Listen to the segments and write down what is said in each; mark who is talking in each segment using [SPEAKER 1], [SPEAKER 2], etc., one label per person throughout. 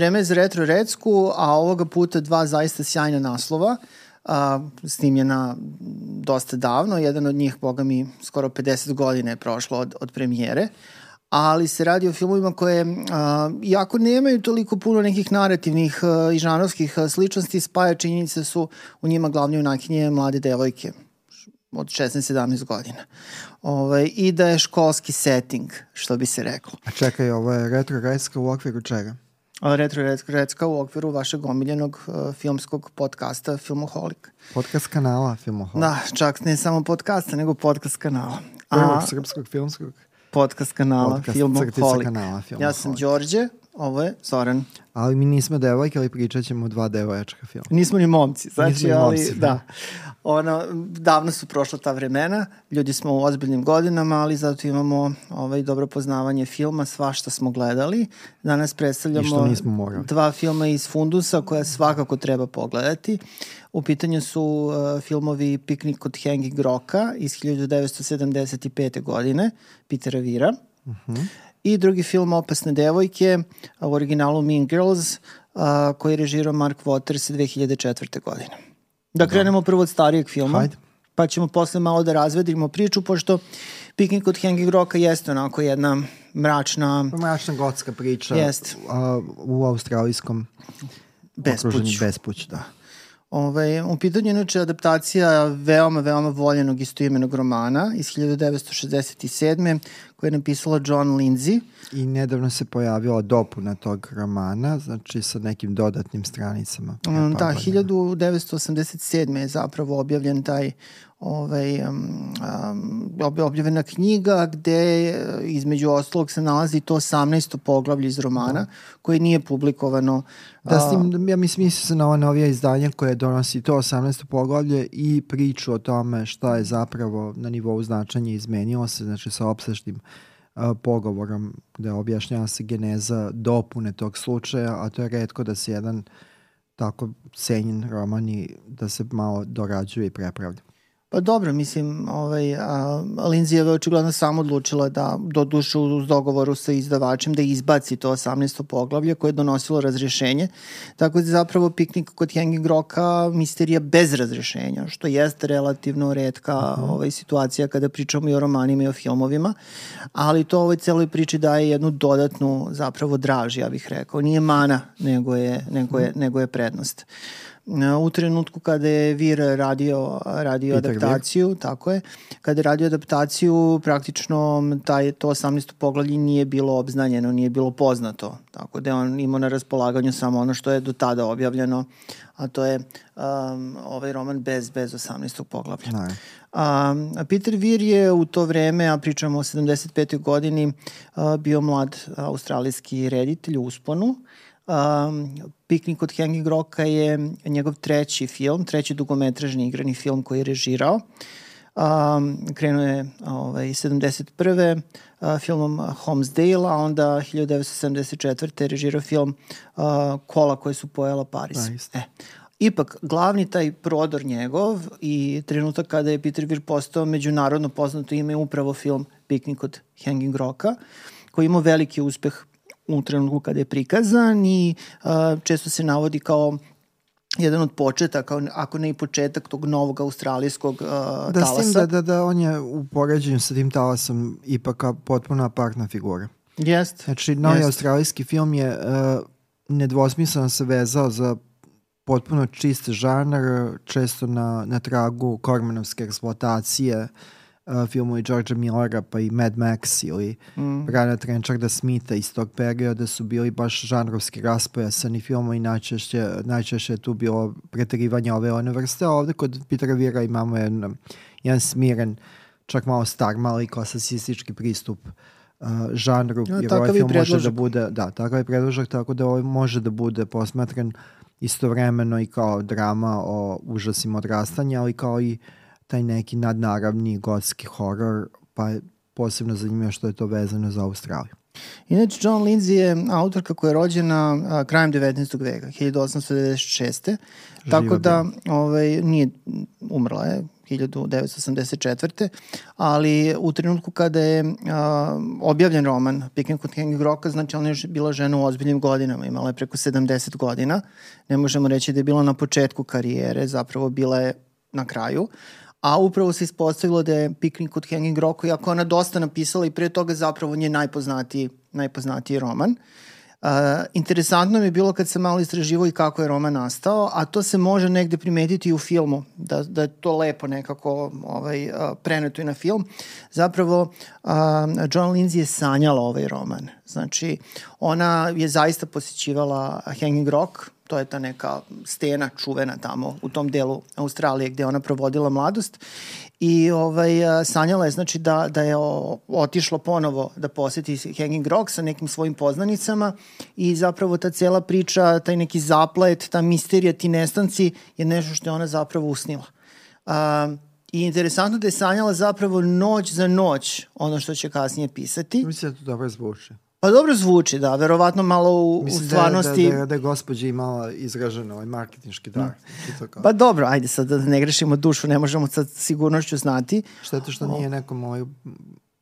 [SPEAKER 1] vreme za retro recku, a ovoga puta dva zaista sjajna naslova. A, snimljena dosta davno, jedan od njih, boga mi, skoro 50 godina je prošlo od, od premijere ali se radi o filmovima koje, a, iako nemaju toliko puno nekih narativnih a, i žanovskih a, sličnosti, spaja činjenice su u njima glavni unakinje mlade devojke od 16-17 godina. Ove, ovaj, I da je školski setting, što bi se reklo.
[SPEAKER 2] A čekaj, ovo je retro rajska u okviru čega?
[SPEAKER 1] Retro Recka u okviru vašeg omiljenog uh, filmskog podcasta Filmoholik.
[SPEAKER 2] Podcast kanala Filmoholik.
[SPEAKER 1] Da, čak ne samo podcasta, nego podcast kanala.
[SPEAKER 2] Prvog srpskog filmskog
[SPEAKER 1] podcast kanala podcast Filmoholik.
[SPEAKER 2] kanala Filmoholik.
[SPEAKER 1] Ja sam Đorđe, ovo je Zoran.
[SPEAKER 2] Ali mi nismo devojke, ali pričat ćemo dva devojačka filma.
[SPEAKER 1] Nismo ni momci, znači, nismo ni ali momci, da. da. Ono, davno su prošla ta vremena, ljudi smo u ozbiljnim godinama, ali zato imamo ovaj, dobro poznavanje filma, sva što smo gledali. Danas predstavljamo dva filma iz Fundusa koja svakako treba pogledati. U pitanju su uh, filmovi Piknik kod Hanging Roka iz 1975. godine, Petera Vira. Uh mhm. -huh i drugi film Opasne devojke u originalu Mean Girls a, koji je režirao Mark Waters 2004. godine. Da krenemo prvo od starijeg filma. Hajde. Pa ćemo posle malo da razvedimo priču, pošto Piknik od Hanging Rocka jeste onako jedna mračna...
[SPEAKER 2] Mračna gotska priča jest. Uh, u australijskom
[SPEAKER 1] Bespuć.
[SPEAKER 2] Bespuć, da.
[SPEAKER 1] Ove, u pitanju inače adaptacija veoma, veoma voljenog istoimenog romana iz 1967. koje je napisala John Lindsay.
[SPEAKER 2] I nedavno se pojavila dopuna tog romana, znači sa nekim dodatnim stranicama.
[SPEAKER 1] Um, da, 1987. je zapravo objavljen taj ovaj, um, um, objavljena knjiga gde između ostalog se nalazi to 18. poglavlje iz romana da. koje nije publikovano.
[SPEAKER 2] Da, s tim, ja mislim, misli se na ova novija izdanja koje donosi to 18. poglavlje i priču o tome šta je zapravo na nivou značanja izmenilo se, znači sa opseštim uh, pogovorom gde objašnjava se geneza dopune tog slučaja, a to je redko da se jedan tako cenjen roman i da se malo dorađuje i prepravlja.
[SPEAKER 1] Pa dobro, mislim, ovaj, a, Lindsay je očigledno samo odlučila da, do duše uz dogovoru sa izdavačem, da izbaci to 18. poglavlje koje je donosilo razrešenje. Tako da je zapravo piknik kod Hanging Rocka misterija bez razrešenja, što jeste relativno redka uh -huh. ovaj, situacija kada pričamo i o romanima i o filmovima, ali to ovoj celoj priči daje jednu dodatnu zapravo draž, ja bih rekao. Nije mana, nego je, nego je, nego je prednost. U trenutku kada je Vir radio, radio Peter adaptaciju, Vir. tako je, kada je radio adaptaciju, praktično taj, to 18. poglavlje nije bilo obznanjeno, nije bilo poznato, tako da je on imao na raspolaganju samo ono što je do tada objavljeno, a to je um, ovaj roman bez, bez 18. poglavlja. Ne. Um, Peter Vir je u to vreme, a pričamo o 75. godini, uh, bio mlad australijski reditelj u usponu, Um, Piknik od Hanging Rocka je njegov treći film, treći dugometražni igrani film koji je režirao. Um, krenuo je ovaj, 71. Uh, filmom Homesdale, a onda 1974. je režirao film uh, Kola koje su pojela Paris.
[SPEAKER 2] Da,
[SPEAKER 1] e. Ipak, glavni taj prodor njegov i trenutak kada je Peter Weir postao međunarodno poznato ime upravo film Piknik od Hanging Rocka, koji imao veliki uspeh u trenutku kada je prikazan i uh, često se navodi kao jedan od početaka, ako ne i početak tog novog australijskog uh,
[SPEAKER 2] da,
[SPEAKER 1] talasa.
[SPEAKER 2] Da, da, da, da on je u poređenju sa tim talasom ipak potpuno apartna figura.
[SPEAKER 1] Jest.
[SPEAKER 2] Znači, novi Jest. australijski film je uh, nedvosmisleno se vezao za potpuno čist žanar, često na, na tragu kormanovske eksploatacije, uh, uh, filmovi Georgea Millera pa i Mad Max ili mm. Briana Trencharda Smitha iz tog perioda su bili baš žanrovski raspojasani filmovi i najčešće, najčešće je tu bilo preterivanje ove one vrste, a ovde kod Petera Vira imamo jedan, jedan smiren, čak malo star, malo i klasicistički pristup uh, žanru, ja, jer ovaj film može da bude, da, takav je predložak, tako da ovaj može da bude posmatran istovremeno i kao drama o užasima odrastanja, ali kao i uh, taj neki nadnaravni gotski horor, pa posebno zanimljivo što je to vezano za Australiju.
[SPEAKER 1] Inače, John Lindsay je autorka koja je rođena a, krajem 19. veka, 1896. Živa tako da ovaj, nije umrla je 1984. Ali u trenutku kada je a, objavljen roman Piknik kod Hanging Rocka, znači ona je bila žena u ozbiljnim godinama, imala je preko 70 godina. Ne možemo reći da je bila na početku karijere, zapravo bila je na kraju a upravo se ispostavilo da je Piknik kod Hanging Rocka, iako ona dosta napisala i pre toga zapravo nje najpoznatiji, najpoznatiji roman. Uh, interesantno mi je bilo kad sam malo istraživo i kako je roman nastao, a to se može negde primetiti i u filmu, da, da je to lepo nekako ovaj, uh, preneto i na film. Zapravo, uh, John Lindsay je sanjala ovaj roman. Znači, ona je zaista posjećivala Hanging Rock, to je ta neka stena čuvena tamo u tom delu Australije gde ona provodila mladost i ovaj, sanjala je znači da, da je otišla ponovo da poseti Hanging Rock sa nekim svojim poznanicama i zapravo ta cela priča, taj neki zaplet, ta misterija, ti nestanci je nešto što je ona zapravo usnila. Uh, I interesantno da je sanjala zapravo noć za noć ono što će kasnije pisati.
[SPEAKER 2] Mislim da to dobro zvuči.
[SPEAKER 1] Pa dobro zvuči, da, verovatno malo u,
[SPEAKER 2] Mislim
[SPEAKER 1] u stvarnosti...
[SPEAKER 2] Da, da, da, da je gospođa imala izražen ovaj marketinški dar.
[SPEAKER 1] Da. Kao... Pa dobro, ajde sad da ne grešimo dušu, ne možemo sad sigurnošću znati.
[SPEAKER 2] Šteta što nije nekom ovaj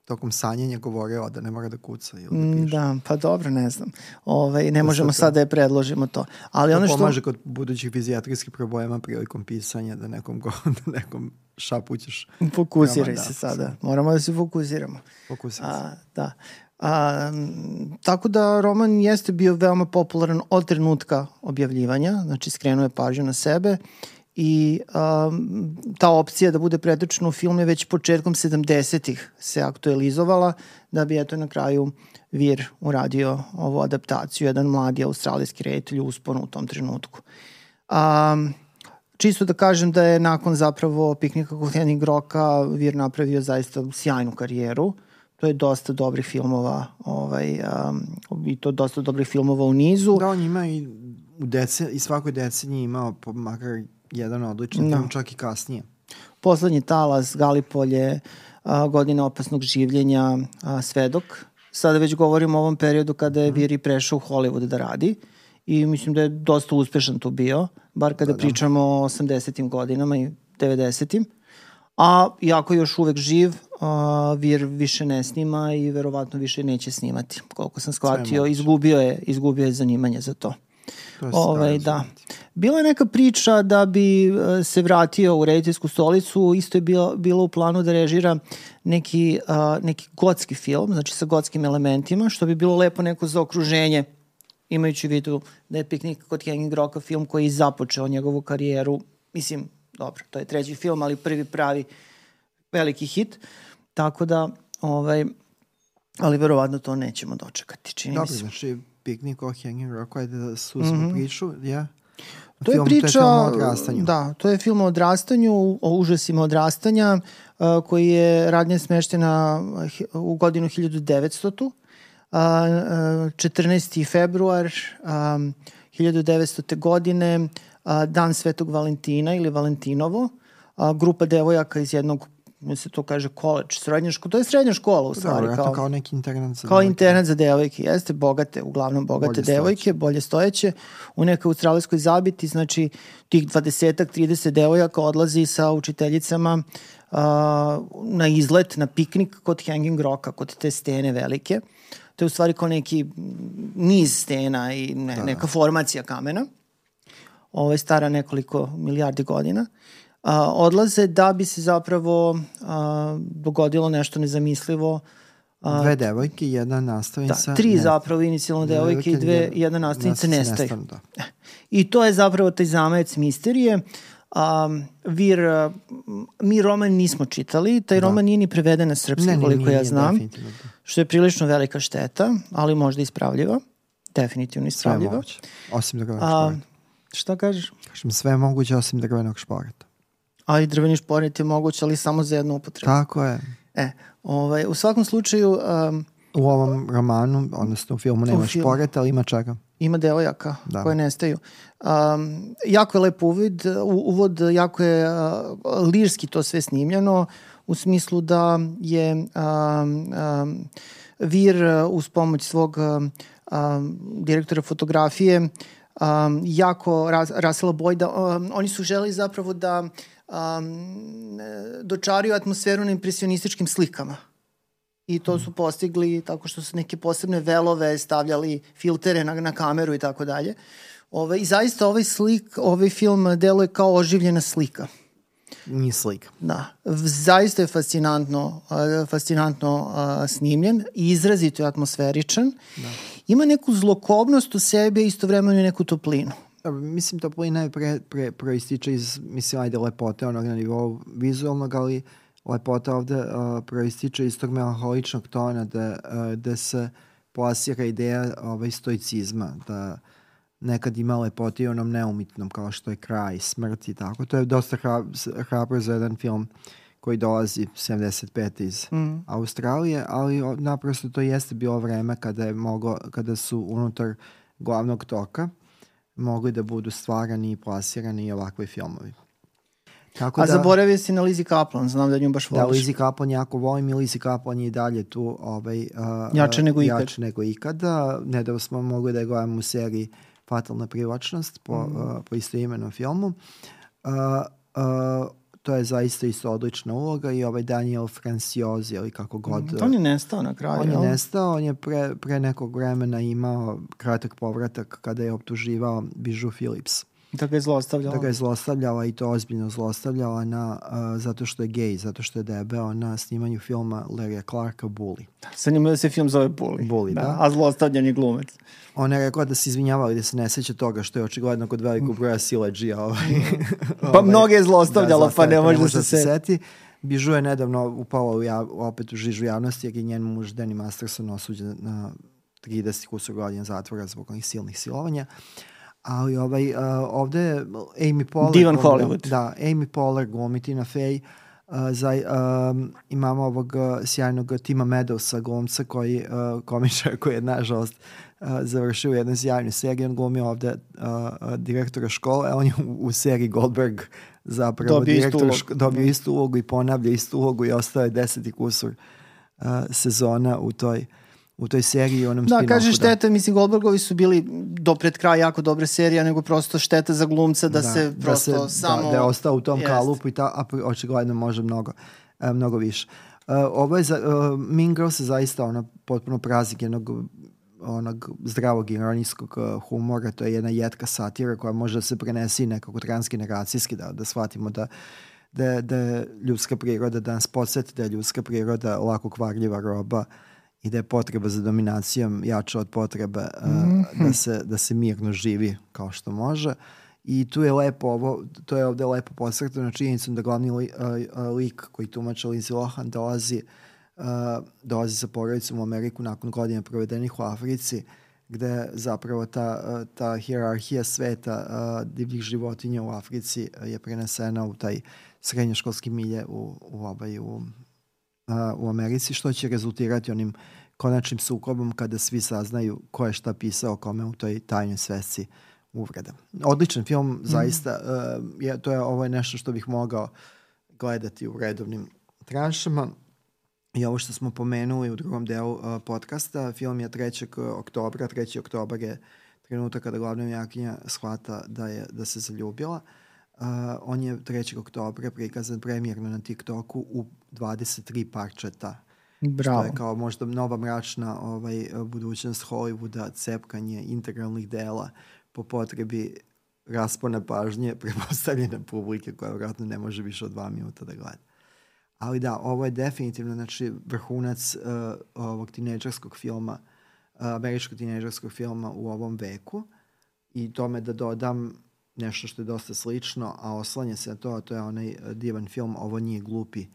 [SPEAKER 2] tokom sanjenja govorio da ne mora da kuca ili da piše.
[SPEAKER 1] Da, pa dobro, ne znam. Ovaj, ne da možemo sad da je predložimo to. Ali
[SPEAKER 2] to
[SPEAKER 1] ono što...
[SPEAKER 2] pomaže kod budućih fizijatrijskih problema prilikom pisanja da nekom, go, da nekom šapućeš.
[SPEAKER 1] Fokusiraj se sada. Moramo da se fokusiramo.
[SPEAKER 2] Fokusiraj se.
[SPEAKER 1] da. A, tako da roman jeste bio veoma popularan od trenutka objavljivanja, znači skrenuo je pažnju na sebe i a, ta opcija da bude pretočena u film je već početkom 70-ih se aktualizovala da bi eto na kraju Vir uradio ovu adaptaciju, jedan mladi australijski reditelj usponu u tom trenutku. A, čisto da kažem da je nakon zapravo piknika kod Henning Roka Vir napravio zaista sjajnu karijeru. Uh, to je dosta dobrih filmova ovaj, um, i to dosta dobrih filmova u nizu.
[SPEAKER 2] Da, on ima i u dece, i svakoj deceniji imao makar jedan odličan no. film, čak i kasnije.
[SPEAKER 1] Poslednji talas, Galipolje, a, godine opasnog življenja, a, Svedok. Sada već govorimo o ovom periodu kada je mhm. Viri prešao u Hollywood da radi i mislim da je dosta uspešan tu bio, bar kada da, da. pričamo o 80. godinama i 90. A iako je još uvek živ, a, Vir više ne snima i verovatno više neće snimati. Koliko sam shvatio, izgubio je, izgubio je zanimanje za to.
[SPEAKER 2] to ovaj, da.
[SPEAKER 1] Bila je neka priča da bi e, se vratio u rediteljsku stolicu, isto je bilo, bilo u planu da režira neki, a, neki gotski film, znači sa gotskim elementima, što bi bilo lepo neko za okruženje, imajući u vidu da je Piknik kod Hanging Rocka film koji je započeo njegovu karijeru, mislim, dobro, to je treći film, ali prvi pravi veliki hit. Tako da, ovaj, ali verovatno to nećemo dočekati, čini
[SPEAKER 2] Dobro,
[SPEAKER 1] mi se.
[SPEAKER 2] znači Piknik o Hanging Rock, ajde da susmo mm -hmm. priču, ja?
[SPEAKER 1] To film, je priča, to je film o odrastanju. Da, to je film o odrastanju, o užasima odrastanja, uh, koji je radnje smeštena u godinu 1900. Uh, 14. februar um, 1900. godine, uh, dan Svetog Valentina ili Valentinovo, uh, grupa devojaka iz jednog mi se to kaže college, srednja škola, to je srednja škola u stvari.
[SPEAKER 2] Dobro, kao, kao neki internet za
[SPEAKER 1] Kao internet za devojke, jeste, bogate, uglavnom bogate bolje devojke, stojeće. bolje stojeće, u nekoj australijskoj zabiti, znači tih 20-ak, 30 devojaka odlazi sa učiteljicama uh, na izlet, na piknik kod Hanging Rocka, kod te stene velike. To je u stvari kao neki niz stena i ne, da. neka formacija kamena. Ovo je stara nekoliko milijardi godina a, odlaze da bi se zapravo a, dogodilo nešto nezamislivo.
[SPEAKER 2] A, dve devojke i jedna nastavnica.
[SPEAKER 1] Da, tri ne, zapravo inicijalno devojke i dve, jedna nastavnica nestaju. Nestan, da. I to je zapravo taj zamajac misterije. Um, vir, mi roman nismo čitali, taj da. roman nije ni preveden na srpski, ne, koliko nije, ja znam, da. što je prilično velika šteta, ali možda ispravljiva, definitivno ispravljiva. Sve moguće,
[SPEAKER 2] osim drvenog šporeta.
[SPEAKER 1] Šta kažeš?
[SPEAKER 2] Kažem, sve moguće osim drvenog šporeta
[SPEAKER 1] a i drveni šporet je moguće, ali samo za jednu upotrebu.
[SPEAKER 2] Tako je.
[SPEAKER 1] E, ovaj, u svakom slučaju... Um,
[SPEAKER 2] u ovom romanu, odnosno u filmu nema film, šporeta, ali ima čega.
[SPEAKER 1] Ima devojaka da. koje nestaju. Um, jako je lep uvid, uvod, jako je uh, lirski to sve snimljeno, u smislu da je um, um, Vir uh, uz pomoć svog um, direktora fotografije um, jako Ras, Rasela Bojda, um, oni su želi zapravo da um, dočario atmosferu na impresionističkim slikama. I to su postigli tako što su neke posebne velove stavljali filtere na, na kameru i tako dalje. Ove, I zaista ovaj slik, ovaj film deluje kao oživljena slika.
[SPEAKER 2] Nije slika.
[SPEAKER 1] Da. Zaista je fascinantno, uh, fascinantno uh, snimljen i izrazito je atmosferičan. Da. Ima neku zlokobnost u sebi, istovremeno i neku toplinu.
[SPEAKER 2] Mislim, toplina je pre, pre, proističe iz, mislim, ajde, lepote onog na nivou vizualnog, ali lepota ovde uh, proističe iz tog melanholičnog tona da, uh, da se plasira ideja ovaj, stoicizma, da nekad ima lepote i onom neumitnom kao što je kraj, smrt i tako. To je dosta hrabro za jedan film koji dolazi 75 iz mm. Australije, ali naprosto to jeste bilo vreme kada je moglo, kada su unutar glavnog toka mogli da budu stvarani i plasirani i ovakvi filmovi.
[SPEAKER 1] Tako A da, zaboravio si na Lizzie Kaplan, znam da nju baš
[SPEAKER 2] voliš. Da, Lizzie Kaplan jako volim i Lizzie Kaplan je i dalje tu ovaj, uh,
[SPEAKER 1] jače nego ikad.
[SPEAKER 2] Jače nego ikada. Nedavno smo mogli da je gledamo u seriji Fatalna privlačnost po, mm. uh, po istoimenom filmu. Uh, uh, to je zaista isto odlična uloga i ovaj Daniel Franciosi ili kako god. Mm,
[SPEAKER 1] on je nestao na kraju.
[SPEAKER 2] On je nestao, on je pre, pre nekog vremena imao kratak povratak kada je optuživao Bijou Phillips.
[SPEAKER 1] Da ga je zlostavljala.
[SPEAKER 2] Da ga je zlostavljala i to ozbiljno zlostavljala na, uh, zato što je gej, zato što je debeo na snimanju filma Larry Clarka Bully.
[SPEAKER 1] Da, sa njima da se film zove Bully.
[SPEAKER 2] Bully, da. da.
[SPEAKER 1] A zlostavljan je glumac.
[SPEAKER 2] On je rekao da se izvinjavali da se ne seća toga što je očigledno kod velikog broja sileđija. Ovaj,
[SPEAKER 1] pa ovaj, mnoge je zlostavljala, da, pa ne može da se, se seti.
[SPEAKER 2] Bižu je nedavno upala u jav, opet u žižu javnosti jer je njen muž Danny Masterson osuđen na 30 kusur godina zatvora zbog onih silnih silovanja. Uh, ali ovaj, uh, ovde Amy Poehler...
[SPEAKER 1] Divan Hollywood.
[SPEAKER 2] Da, Amy Poehler glumi Tina Fey. Uh, za, um, imamo ovog uh, sjajnog Tima Meadowsa, glumca koji, uh, komičar koji je nažalost uh, završio jednu sjajnu seriju. On glumi ovde uh, direktora škole, a on je u, u seriji Goldberg zapravo dobio direktor istu dobio istu ulogu i ponavlja istu ulogu i ostao je deseti kusur uh, sezona u toj uh, u toj seriji onom
[SPEAKER 1] da, kaže šteta, da. mislim Goldbergovi su bili do pred kraj jako dobre serije, nego prosto šteta za glumca da, da se da prosto se, da, samo...
[SPEAKER 2] Da, da je ostao u tom jest. kalupu i ta, a očigledno može mnogo, uh, mnogo više. Uh, ovo je, za, uh, Mean Girls je zaista ona potpuno prazik jednog onog zdravog ironijskog uh, humora, to je jedna jetka satira koja može da se prenesi nekako transgeneracijski, da, da shvatimo da da, da je ljudska priroda, da nas podsjeti da je ljudska priroda lako kvarljiva roba, uh, i da je potreba za dominacijom jača od potrebe uh, mm -hmm. da, se, da se mirno živi kao što može. I tu je lepo ovo, to je ovde lepo posretno činjenicom da glavni li, uh, lik koji tumača Lindsay Lohan dolazi, uh, dolazi sa porodicom u Ameriku nakon godina provedenih u Africi, gde zapravo ta, ta hierarhija sveta uh, divljih životinja u Africi je prenesena u taj srednjoškolski milje u, u, ovaj, u u Americi, što će rezultirati onim konačnim sukobom kada svi saznaju ko je šta pisao kome u toj tajnoj svesci uvreda. Odličan film, mm. zaista. Uh, je, to je, ovo je nešto što bih mogao gledati u redovnim tranšama. I ovo što smo pomenuli u drugom delu uh, podcasta, film je 3. oktobra, 3. oktobar je trenutak kada glavna jakinja shvata da, je, da se zaljubila. Uh, Uh, on je 3. oktobra prikazan premijerno na TikToku u 23 parčeta. Bravo. Što je kao možda nova mračna ovaj, budućnost Hollywooda, cepkanje integralnih dela po potrebi raspone pažnje prepostavljene publike koja vratno ne može više od dva minuta da gleda. Ali da, ovo je definitivno znači, vrhunac uh, ovog tineđarskog filma, uh, američkog tineđarskog filma u ovom veku i tome da dodam nešto što je dosta slično, a oslanja se na to, a to je onaj e, divan film Ovo nije glupi.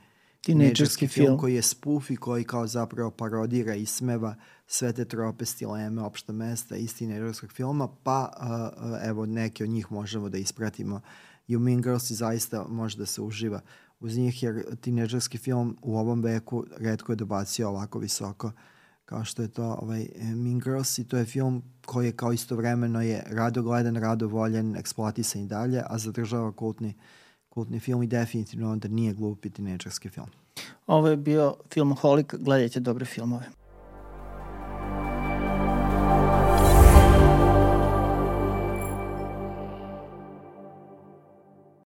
[SPEAKER 2] Tinejdžerski film, film. koji je spoof i koji kao zapravo parodira i smeva sve te trope, stileme, opšta mesta iz tinejdžerskog filma, pa uh, evo neke od njih možemo da ispratimo. I u Mean Girls i zaista može da se uživa uz njih, jer tinejdžerski film u ovom veku redko je dobacio ovako visoko. uh, kao što je to ovaj, Mean Girls i to je film koji je kao istovremeno je rado gledan, rado voljen, eksploatisan i dalje, a zadržava kultni, kultni film i definitivno onda nije glupi tineđerski film.
[SPEAKER 1] Ovo je bio Filmoholik, gledajte dobre filmove.